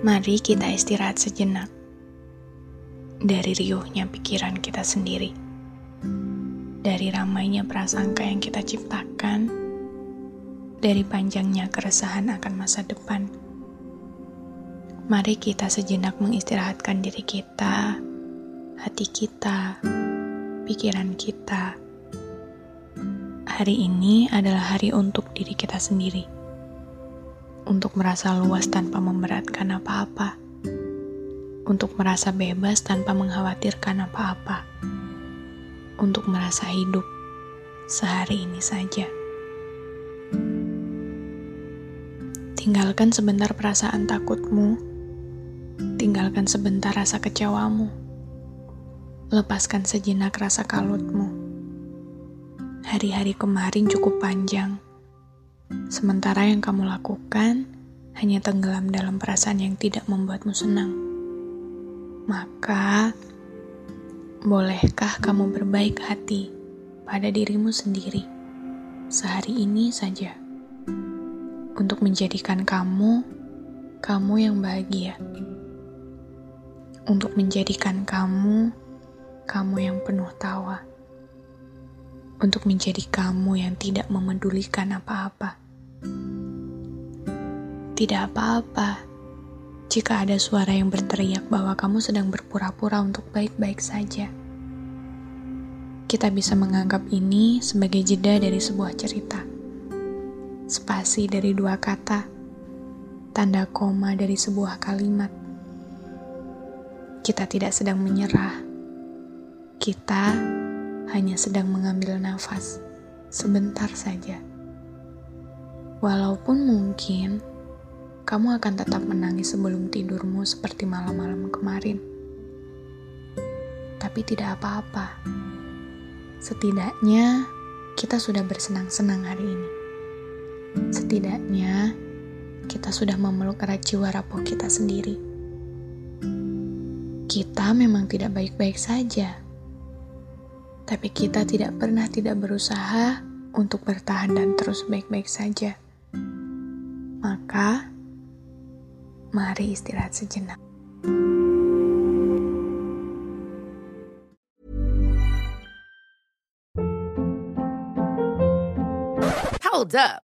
Mari kita istirahat sejenak dari riuhnya pikiran kita sendiri, dari ramainya prasangka yang kita ciptakan, dari panjangnya keresahan akan masa depan. Mari kita sejenak mengistirahatkan diri kita, hati kita, pikiran kita. Hari ini adalah hari untuk diri kita sendiri, untuk merasa luas tanpa memberatkan apa-apa, untuk merasa bebas tanpa mengkhawatirkan apa-apa, untuk merasa hidup sehari ini saja. Tinggalkan sebentar perasaan takutmu. Tinggalkan sebentar rasa kecewamu. Lepaskan sejenak rasa kalutmu. Hari-hari kemarin cukup panjang. Sementara yang kamu lakukan hanya tenggelam dalam perasaan yang tidak membuatmu senang. Maka, bolehkah kamu berbaik hati pada dirimu sendiri sehari ini saja? untuk menjadikan kamu kamu yang bahagia. Untuk menjadikan kamu kamu yang penuh tawa. Untuk menjadi kamu yang tidak memedulikan apa-apa. Tidak apa-apa jika ada suara yang berteriak bahwa kamu sedang berpura-pura untuk baik-baik saja. Kita bisa menganggap ini sebagai jeda dari sebuah cerita spasi dari dua kata, tanda koma dari sebuah kalimat. Kita tidak sedang menyerah, kita hanya sedang mengambil nafas sebentar saja. Walaupun mungkin kamu akan tetap menangis sebelum tidurmu seperti malam-malam kemarin, tapi tidak apa-apa. Setidaknya kita sudah bersenang-senang hari ini. Setidaknya kita sudah memeluk erat jiwa rapuh kita sendiri. Kita memang tidak baik-baik saja, tapi kita tidak pernah tidak berusaha untuk bertahan dan terus baik-baik saja. Maka, mari istirahat sejenak. Hold up.